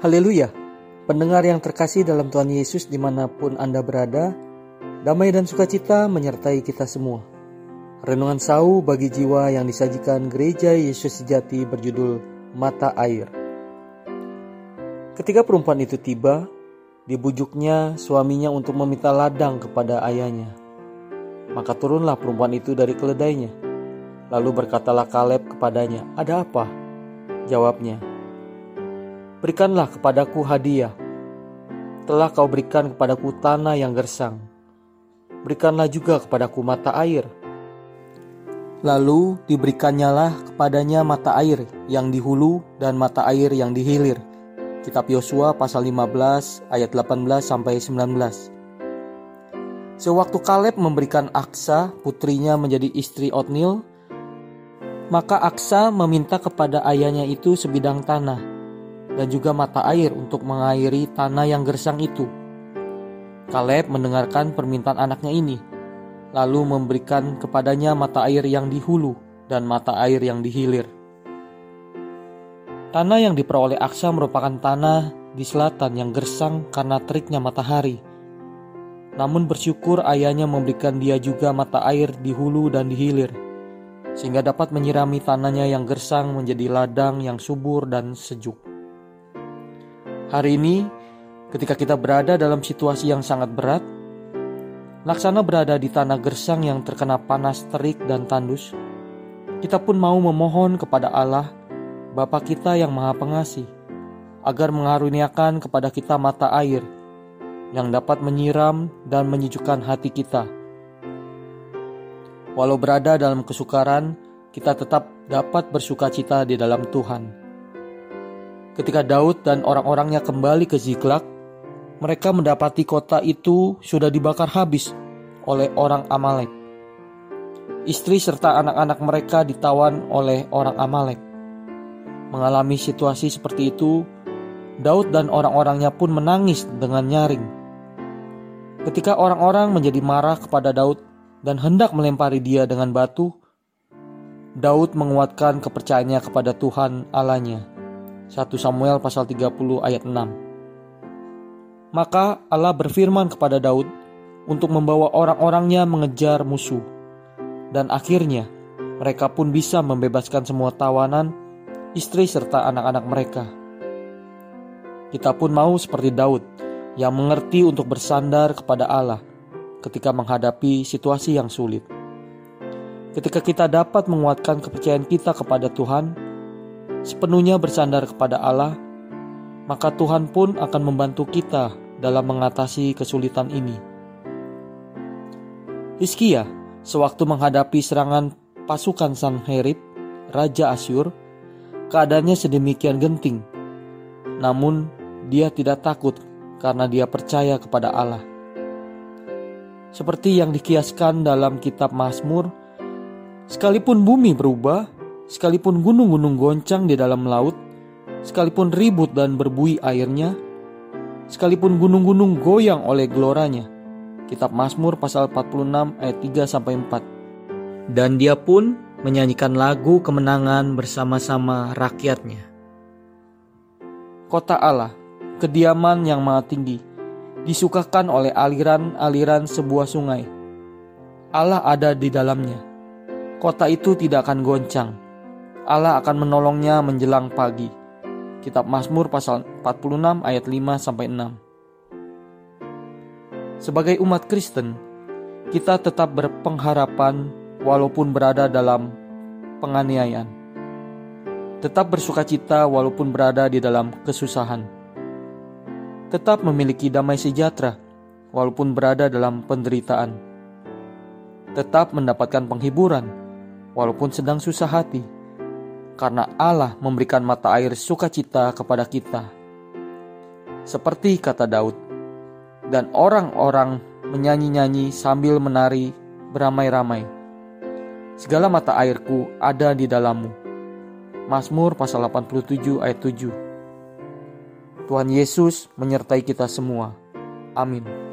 Haleluya! Pendengar yang terkasih dalam Tuhan Yesus di mana pun Anda berada, damai dan sukacita menyertai kita semua. Renungan sau bagi jiwa yang disajikan gereja Yesus sejati berjudul Mata Air. Ketika perempuan itu tiba, dibujuknya suaminya untuk meminta ladang kepada ayahnya. Maka turunlah perempuan itu dari keledainya. Lalu berkatalah Kaleb kepadanya, "Ada apa?" Jawabnya, Berikanlah kepadaku hadiah. Telah kau berikan kepadaku tanah yang gersang. Berikanlah juga kepadaku mata air. Lalu diberikannya kepadanya mata air yang di hulu dan mata air yang di hilir. Kitab Yosua pasal 15 ayat 18 sampai 19. Sewaktu Kaleb memberikan Aksa putrinya menjadi istri Otnil, maka Aksa meminta kepada ayahnya itu sebidang tanah dan juga mata air untuk mengairi tanah yang gersang itu. Kaleb mendengarkan permintaan anaknya ini, lalu memberikan kepadanya mata air yang di hulu dan mata air yang di hilir. Tanah yang diperoleh Aksa merupakan tanah di selatan yang gersang karena teriknya matahari. Namun bersyukur ayahnya memberikan dia juga mata air di hulu dan di hilir, sehingga dapat menyirami tanahnya yang gersang menjadi ladang yang subur dan sejuk. Hari ini, ketika kita berada dalam situasi yang sangat berat, laksana berada di tanah gersang yang terkena panas terik dan tandus, kita pun mau memohon kepada Allah, Bapa kita yang Maha Pengasih, agar mengaruniakan kepada kita mata air yang dapat menyiram dan menyejukkan hati kita. Walau berada dalam kesukaran, kita tetap dapat bersuka cita di dalam Tuhan. Ketika Daud dan orang-orangnya kembali ke Ziklag, mereka mendapati kota itu sudah dibakar habis oleh orang Amalek. Istri serta anak-anak mereka ditawan oleh orang Amalek. Mengalami situasi seperti itu, Daud dan orang-orangnya pun menangis dengan nyaring. Ketika orang-orang menjadi marah kepada Daud dan hendak melempari dia dengan batu, Daud menguatkan kepercayaannya kepada Tuhan Allahnya. 1 Samuel pasal 30 ayat 6. Maka Allah berfirman kepada Daud untuk membawa orang-orangnya mengejar musuh. Dan akhirnya mereka pun bisa membebaskan semua tawanan, istri serta anak-anak mereka. Kita pun mau seperti Daud yang mengerti untuk bersandar kepada Allah ketika menghadapi situasi yang sulit. Ketika kita dapat menguatkan kepercayaan kita kepada Tuhan, sepenuhnya bersandar kepada Allah, maka Tuhan pun akan membantu kita dalam mengatasi kesulitan ini. Hizkia, sewaktu menghadapi serangan pasukan Sanherib, Raja Asyur, keadaannya sedemikian genting. Namun, dia tidak takut karena dia percaya kepada Allah. Seperti yang dikiaskan dalam kitab Mazmur, sekalipun bumi berubah, Sekalipun gunung-gunung goncang di dalam laut, sekalipun ribut dan berbui airnya, sekalipun gunung-gunung goyang oleh geloranya. Kitab Mazmur pasal 46 ayat 3 sampai 4. Dan dia pun menyanyikan lagu kemenangan bersama-sama rakyatnya. Kota Allah, kediaman yang maha tinggi, disukakan oleh aliran-aliran sebuah sungai. Allah ada di dalamnya. Kota itu tidak akan goncang, Allah akan menolongnya menjelang pagi. Kitab Mazmur pasal 46 ayat 5 sampai 6. Sebagai umat Kristen, kita tetap berpengharapan walaupun berada dalam penganiayaan. Tetap bersuka cita walaupun berada di dalam kesusahan. Tetap memiliki damai sejahtera walaupun berada dalam penderitaan. Tetap mendapatkan penghiburan walaupun sedang susah hati karena Allah memberikan mata air sukacita kepada kita. Seperti kata Daud, dan orang-orang menyanyi-nyanyi sambil menari beramai-ramai. Segala mata airku ada di dalammu. Mazmur pasal 87 ayat 7. Tuhan Yesus menyertai kita semua. Amin.